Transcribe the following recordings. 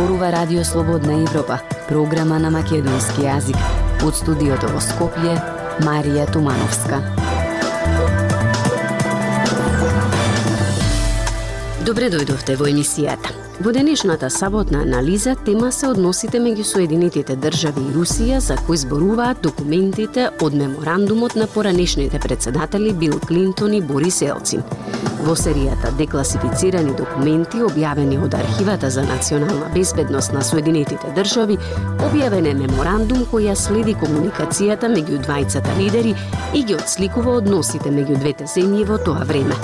зборува Радио Слободна Европа, програма на македонски јазик. Од студиото во Скопје, Марија Тумановска. Добре дојдовте во емисијата. Во денешната саботна анализа тема се односите меѓу Соединетите држави и Русија за кои зборуваат документите од меморандумот на поранешните председатели Бил Клинтон и Борис Елцин. Во серијата декласифицирани документи објавени од Архивата за национална безбедност на Соединетите држави, објавен е меморандум кој ја следи комуникацијата меѓу двајцата лидери и ги отсликува односите меѓу двете земји во тоа време.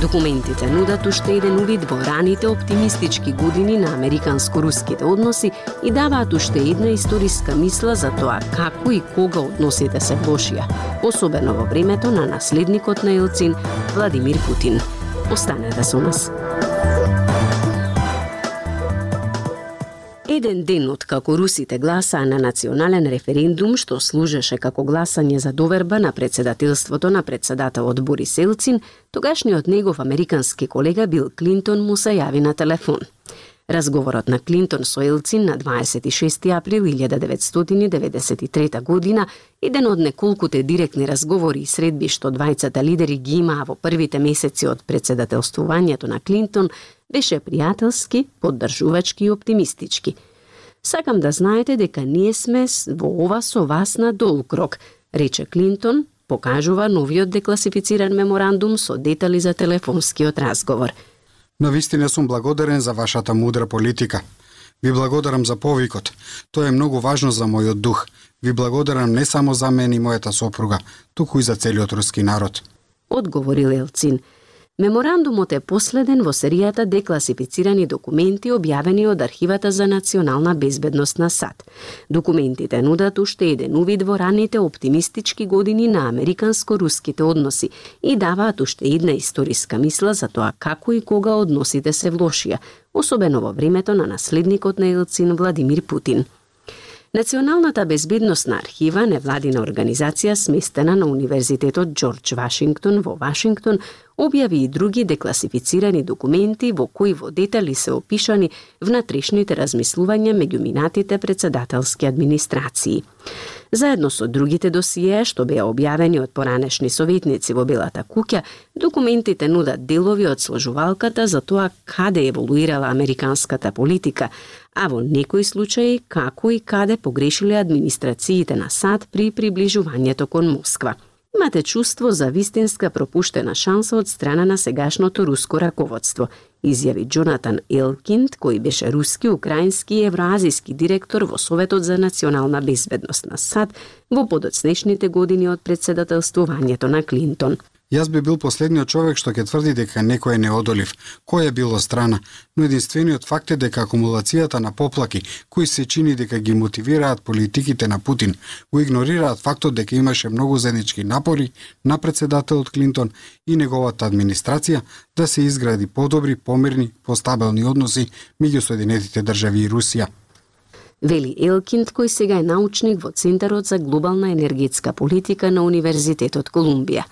Документите нудат уште еден увид во раните оптимистички години на американско-руските односи и даваат уште една историска мисла за тоа како и кога односите се влошија, особено во времето на наследникот на Елцин, Владимир Путин. Останете со нас. Еден ден од како русите гласаа на национален референдум што служеше како гласање за доверба на председателството на председателот Борис Елцин, тогашниот негов американски колега Бил Клинтон му се јави на телефон. Разговорот на Клинтон со Елцин на 26 април 1993 година, еден од неколкуте директни разговори и средби што двајцата лидери ги имаа во првите месеци од председателствувањето на Клинтон, беше пријателски, поддржувачки и оптимистички. Сакам да знаете дека ние сме во ова со вас на долг рок, рече Клинтон, покажува новиот декласифициран меморандум со детали за телефонскиот разговор. На вистина сум благодарен за вашата мудра политика. Ви благодарам за повикот. Тоа е многу важно за мојот дух. Ви благодарам не само за мене и мојата сопруга, туку и за целиот руски народ. Одговорил Елцин – Меморандумот е последен во серијата декласифицирани документи објавени од Архивата за национална безбедност на САД. Документите нудат уште еден увид во раните оптимистички години на американско-руските односи и даваат уште една историска мисла за тоа како и кога односите се влошија, особено во времето на наследникот на Елцин Владимир Путин. Националната безбедносна архива, невладина организација сместена на Универзитетот Џорџ Вашингтон во Вашингтон, објави и други декласифицирани документи во кои во детали се опишани внатрешните размислувања меѓу минатите председателски администрации. Заедно со другите досие што беа објавени од поранешни советници во Белата куќа, документите нудат делови од сложувалката за тоа каде еволуирала американската политика, а во некои случаи како и каде погрешиле администрациите на САД при приближувањето кон Москва – имате чувство за вистинска пропуштена шанса од страна на сегашното руско раководство, изјави Джонатан Елкинд, кој беше руски, украински и евроазиски директор во Советот за национална безбедност на САД во подоцнешните години од председателствувањето на Клинтон. Јас би бил последниот човек што ќе тврди дека некој е неодолив, кој е било страна, но единствениот факт е дека акумулацијата на поплаки, кои се чини дека ги мотивираат политиките на Путин, го игнорираат фактот дека имаше многу заеднички напори на председателот Клинтон и неговата администрација да се изгради подобри, помирни, постабилни односи меѓу Соединетите држави и Русија вели Елкинд, кој сега е научник во Центарот за глобална енергетска политика на Универзитетот Колумбија.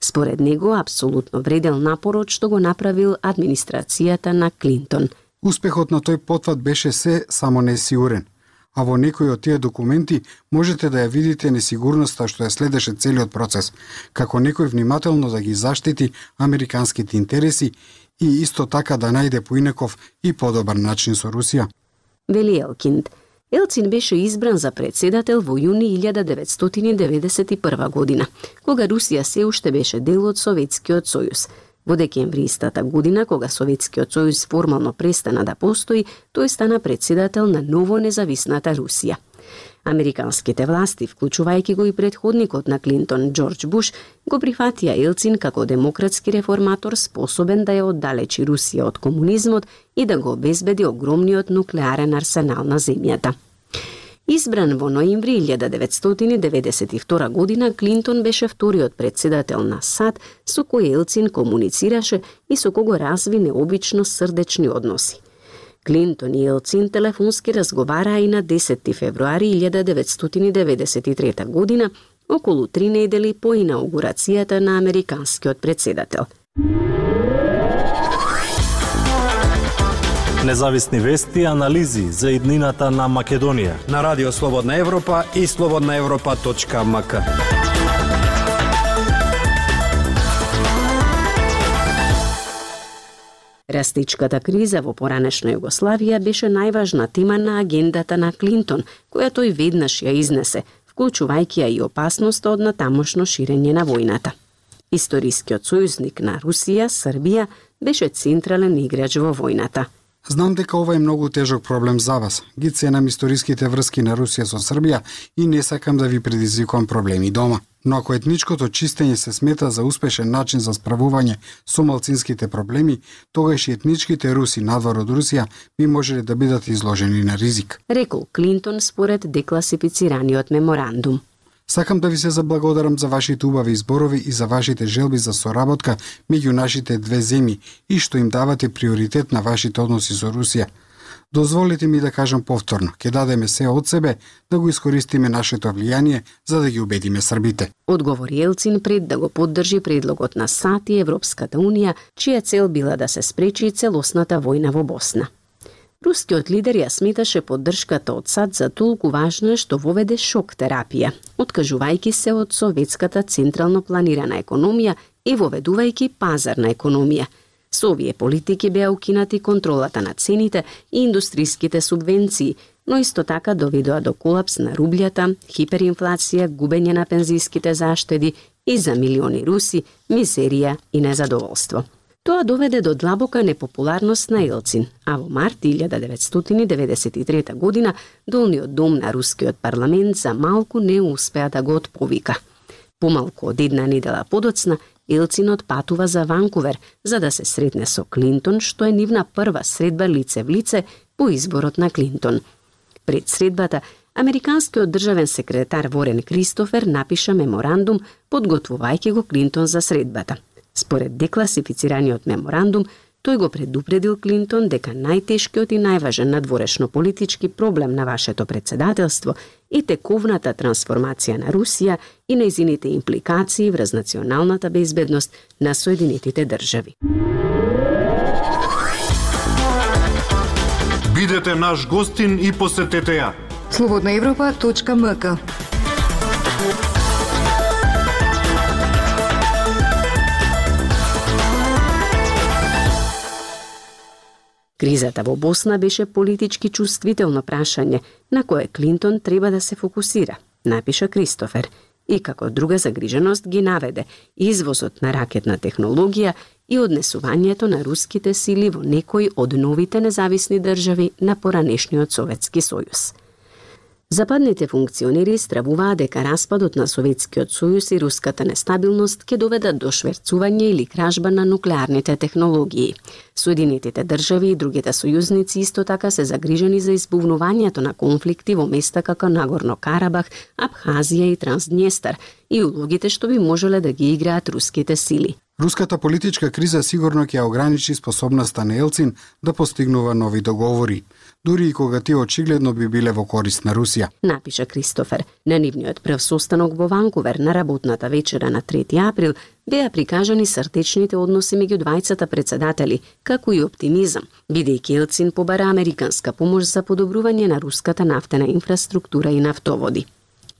Според него, апсолутно вредел напорот што го направил администрацијата на Клинтон. Успехот на тој потват беше се само несигурен, а во некои од тие документи можете да ја видите несигурноста што ја следеше целиот процес, како некој внимателно да ги заштити американските интереси и исто така да најде поинеков и подобар начин со Русија. Вели Елкинд, Елцин беше избран за председател во јуни 1991 година, кога Русија се уште беше дел од Советскиот сојуз. Во декември истата година, кога Советскиот сојуз формално престана да постои, тој стана председател на ново независната Русија. Американските власти, вклучувајќи го и предходникот на Клинтон, Џорџ Буш, го прифатија Елцин како демократски реформатор способен да ја оддалечи Русија од комунизмот и да го обезбеди огромниот нуклеарен арсенал на земјата. Избран во ноември 1992 година, Клинтон беше вториот председател на САД со кој Елцин комуницираше и со кого разви необично срдечни односи. Клинтон и Елцин телефонски разговараа и на 10 февруари 1993 година, околу три недели по инаугурацијата на американскиот председател. Независни вести и анализи за иднината на Македонија. На Радио Слободна Европа и слободнаевропа.мк. Растичката криза во поранешна Југославија беше најважна тема на агендата на Клинтон, која тој веднаш ја изнесе, вклучувајќи ја и опасноста од натамошно ширење на војната. Историскиот сојузник на Русија, Србија, беше централен играч во војната. Знам дека ова е многу тежок проблем за вас. Ги ценам историските врски на Русија со Србија и не сакам да ви предизвикувам проблеми дома. Но ако етничкото чистење се смета за успешен начин за справување со малцинските проблеми, тогаш и етничките руси надвор од Русија би можеле да бидат изложени на ризик. Рекол Клинтон според декласифицираниот меморандум. Сакам да ви се заблагодарам за вашите убави изборови и за вашите желби за соработка меѓу нашите две земји и што им давате приоритет на вашите односи со Русија. Дозволите ми да кажам повторно, ќе дадеме се од себе да го искористиме нашето влијание за да ги убедиме србите. Одговори Елцин пред да го поддржи предлогот на САД и Европската Унија, чија цел била да се спречи целосната војна во Босна. Рускиот лидер ја сметаше поддршката од САД за толку важна што воведе шок терапија, откажувајќи се од советската централно планирана економија и воведувајќи пазарна економија. Со овие политики беа укинати контролата на цените и индустриските субвенции, но исто така доведоа до колапс на рублјата, хиперинфлација, губење на пензиските заштеди и за милиони руси, мизерија и незадоволство. Тоа доведе до длабока непопуларност на Елцин, а во март 1993 година долниот дом на рускиот парламент за малку не успеа да го отповика. Помалку од една недела подоцна, Елцинот патува за Ванкувер за да се сретне со Клинтон, што е нивна прва средба лице в лице по изборот на Клинтон. Пред средбата, Американскиот државен секретар Ворен Кристофер напиша меморандум подготвувајќи го Клинтон за средбата – Според декласифицираниот меморандум, тој го предупредил Клинтон дека најтешкиот и најважен надворешно политички проблем на вашето председателство е тековната трансформација на Русија и нејзините импликации врз националната безбедност на Соединетите држави. Бидете наш гостин и посетете ја. Слободна Европа.мк Кризата во Босна беше политички чувствително прашање на кое Клинтон треба да се фокусира, напиша Кристофер, и како друга загриженост ги наведе извозот на ракетна технологија и однесувањето на руските сили во некои од новите независни држави на поранешниот Советски сојуз. Западните функционери стравуваа дека распадот на Советскиот сојуз и руската нестабилност ќе доведат до шверцување или кражба на нуклеарните технологии. Соединетите држави и другите сојузници исто така се загрижени за избувнувањето на конфликти во места како Нагорно Карабах, Абхазија и Трансднестар и улогите што би можеле да ги играат руските сили. Руската политичка криза сигурно ќе ограничи способноста на Елцин да постигнува нови договори дури и кога тие очигледно би биле во корист на Русија. Напиша Кристофер. На нивниот прв состанок во Ванкувер на работната вечера на 3 април беа прикажани сртечните односи меѓу двајцата председатели, како и оптимизам, бидејќи Елцин побара американска помош за подобрување на руската нафтена инфраструктура и нафтоводи.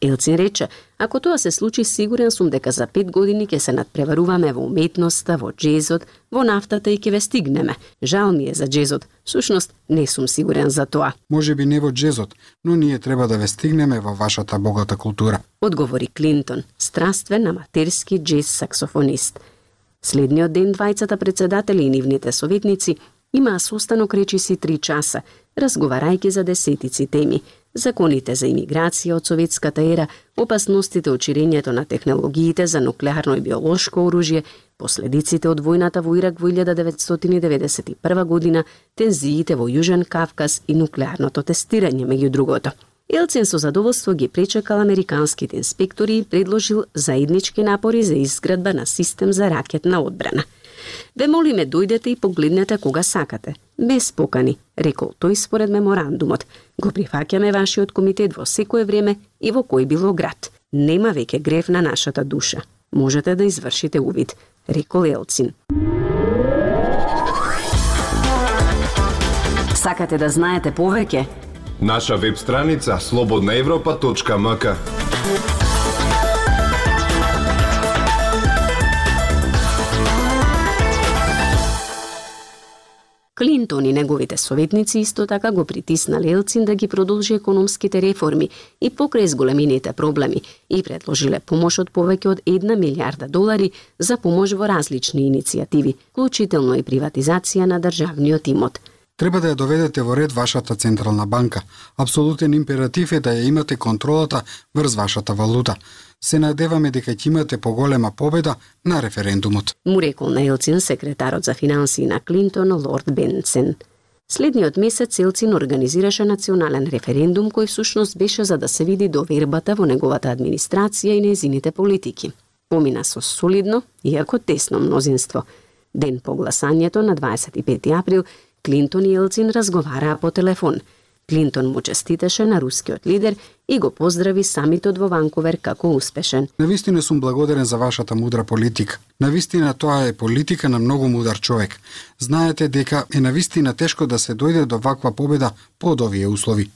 Елцин рече, ако тоа се случи, сигурен сум дека за пет години ќе се надпреваруваме во уметноста, во джезот, во нафтата и ќе ве стигнеме. Жал ми е за джезот. Сушност, не сум сигурен за тоа. Може би не во джезот, но ние треба да ве стигнеме во вашата богата култура. Одговори Клинтон, страствен аматерски джез саксофонист. Следниот ден двајцата председатели и нивните советници имаа состанок речиси три часа, разговарајќи за десетици теми – законите за имиграција од советската ера, опасностите од ширењето на технологиите за нуклеарно и биолошко оружје, последиците од војната во Ирак во 1991 година, тензиите во Јужен Кавказ и нуклеарното тестирање меѓу другото. Елцин со задоволство ги пречекал американските инспектори и предложил заеднички напори за изградба на систем за ракетна одбрана – Ве молиме дојдете и погледнете кога сакате. Без покани, рекол тој според меморандумот. Го прифаќаме вашиот комитет во секое време и во кој било град. Нема веќе грев на нашата душа. Можете да извршите увид, рекол Елцин. Сакате да знаете повеќе? Наша веб страница слободнаевропа.мк Клинтон и неговите советници исто така го притиснале Елцин да ги продолжи економските реформи и покрај зголемините проблеми и предложиле помош од повеќе од 1 милиарда долари за помош во различни иницијативи, вклучително и приватизација на државниот имот. Треба да ја доведете во ред вашата централна банка. Апсолутен императив е да ја имате контролата врз вашата валута. Се надеваме дека ќе имате поголема победа на референдумот. Му рекол на Елцин секретарот за финансии на Клинтон Лорд Бенсен. Следниот месец Елцин организираше национален референдум кој всушност беше за да се види довербата во неговата администрација и незините политики. Помина со солидно, иако тесно мнозинство. Ден по гласањето на 25 април Клинтон и Елцин разговараа по телефон. Клинтон му честитеше на рускиот лидер и го поздрави самитот во Ванкувер како успешен. Навистина сум благодарен за вашата мудра политика. Навистина тоа е политика на многу мудар човек. Знаете дека е навистина тешко да се дојде до ваква победа под овие услови.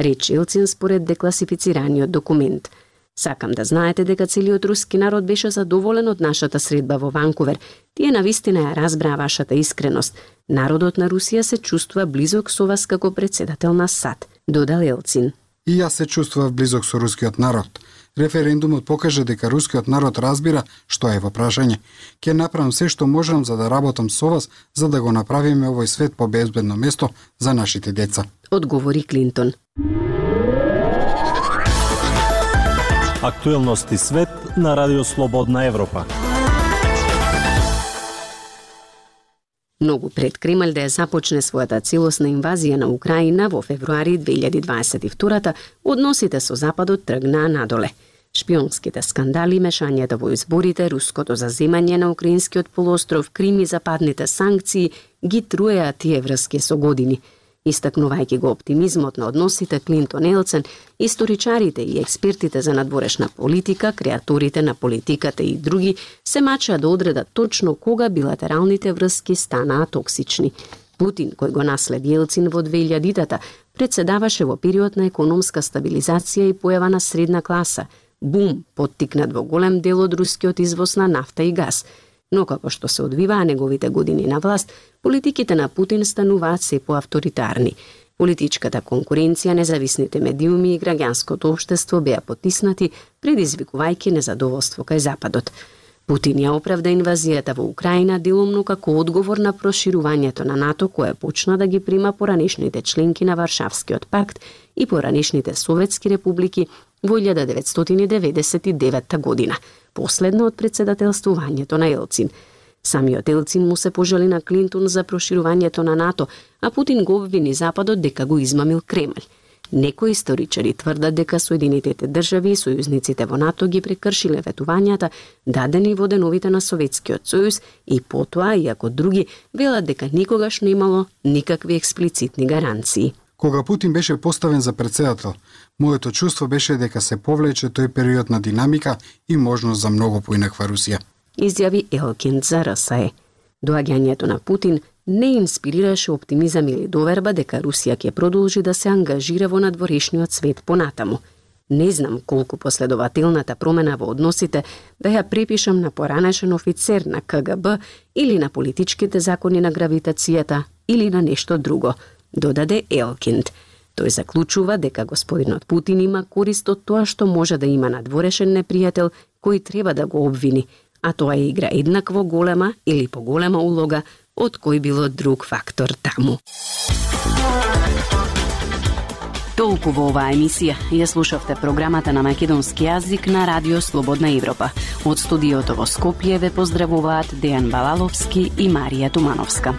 Речи Елцин според декласифицираниот документ – Сакам да знаете дека целиот руски народ беше задоволен од нашата средба во Ванкувер. Тие на вистина ја разбраа вашата искреност. Народот на Русија се чувствува близок со вас како председател на САД, додал Елцин. И јас се чувствував близок со рускиот народ. Референдумот покажа дека рускиот народ разбира што е во прашање. Ке направам се што можам за да работам со вас, за да го направиме овој свет по безбедно место за нашите деца. Одговори Клинтон. Актуелности свет на Радио Слободна Европа. Многу пред Кремљ да ја започне својата целосна инвазија на Украина во февруари 2022 односите со Западот тргнаа надоле. Шпионските скандали, мешањето во изборите, руското заземање на украинскиот полуостров Крим и западните санкции ги труеа тие врски со години – Истакнувајќи го оптимизмот на односите Клинтон Елцен, историчарите и експертите за надворешна политика, креаторите на политиката и други се мачаа да одредат точно кога билатералните врски станаа токсични. Путин, кој го наследи Елцин во 2000-тата, председаваше во период на економска стабилизација и појава на средна класа, бум, поттикнат во голем дел од рускиот извоз на нафта и газ – но како што се одвиваа неговите години на власт, политиките на Путин стануваат се поавторитарни. Политичката конкуренција, независните медиуми и граѓанското општество беа потиснати, предизвикувајќи незадоволство кај Западот. Путин ја оправда инвазијата во Украина делумно како одговор на проширувањето на НАТО кое почна да ги прима поранешните членки на Варшавскиот пакт и поранешните советски републики во 1999 година последно од председателствувањето на Елцин. Самиот Елцин му се пожели на Клинтон за проширувањето на НАТО, а Путин го обвини Западот дека го измамил Кремљ. Некои историчари тврдат дека Соединетите држави и сојузниците во НАТО ги прекршиле ветувањата дадени во деновите на Советскиот сојуз и потоа, иако други, велат дека никогаш немало никакви експлицитни гаранции. Кога Путин беше поставен за председател, моето чувство беше дека се повлече тој период на динамика и можност за многу поинаква Русија. Изјави Елкин за РСЕ. Доаѓањето на Путин не инспирираше оптимизам или доверба дека Русија ќе продолжи да се ангажира во надворешниот свет понатаму. Не знам колку последователната промена во односите да ја препишам на поранешен офицер на КГБ или на политичките закони на гравитацијата или на нешто друго – додаде Елкинд. Тој заклучува дека господинот Путин има корист од тоа што може да има надворешен непријател кој треба да го обвини, а тоа е игра еднакво голема или поголема улога од кој било друг фактор таму. Толку во оваа емисија ја слушавте програмата на македонски јазик на Радио Слободна Европа. Од студиото во Скопје ве поздравуваат Дејан Балаловски и Марија Тумановска.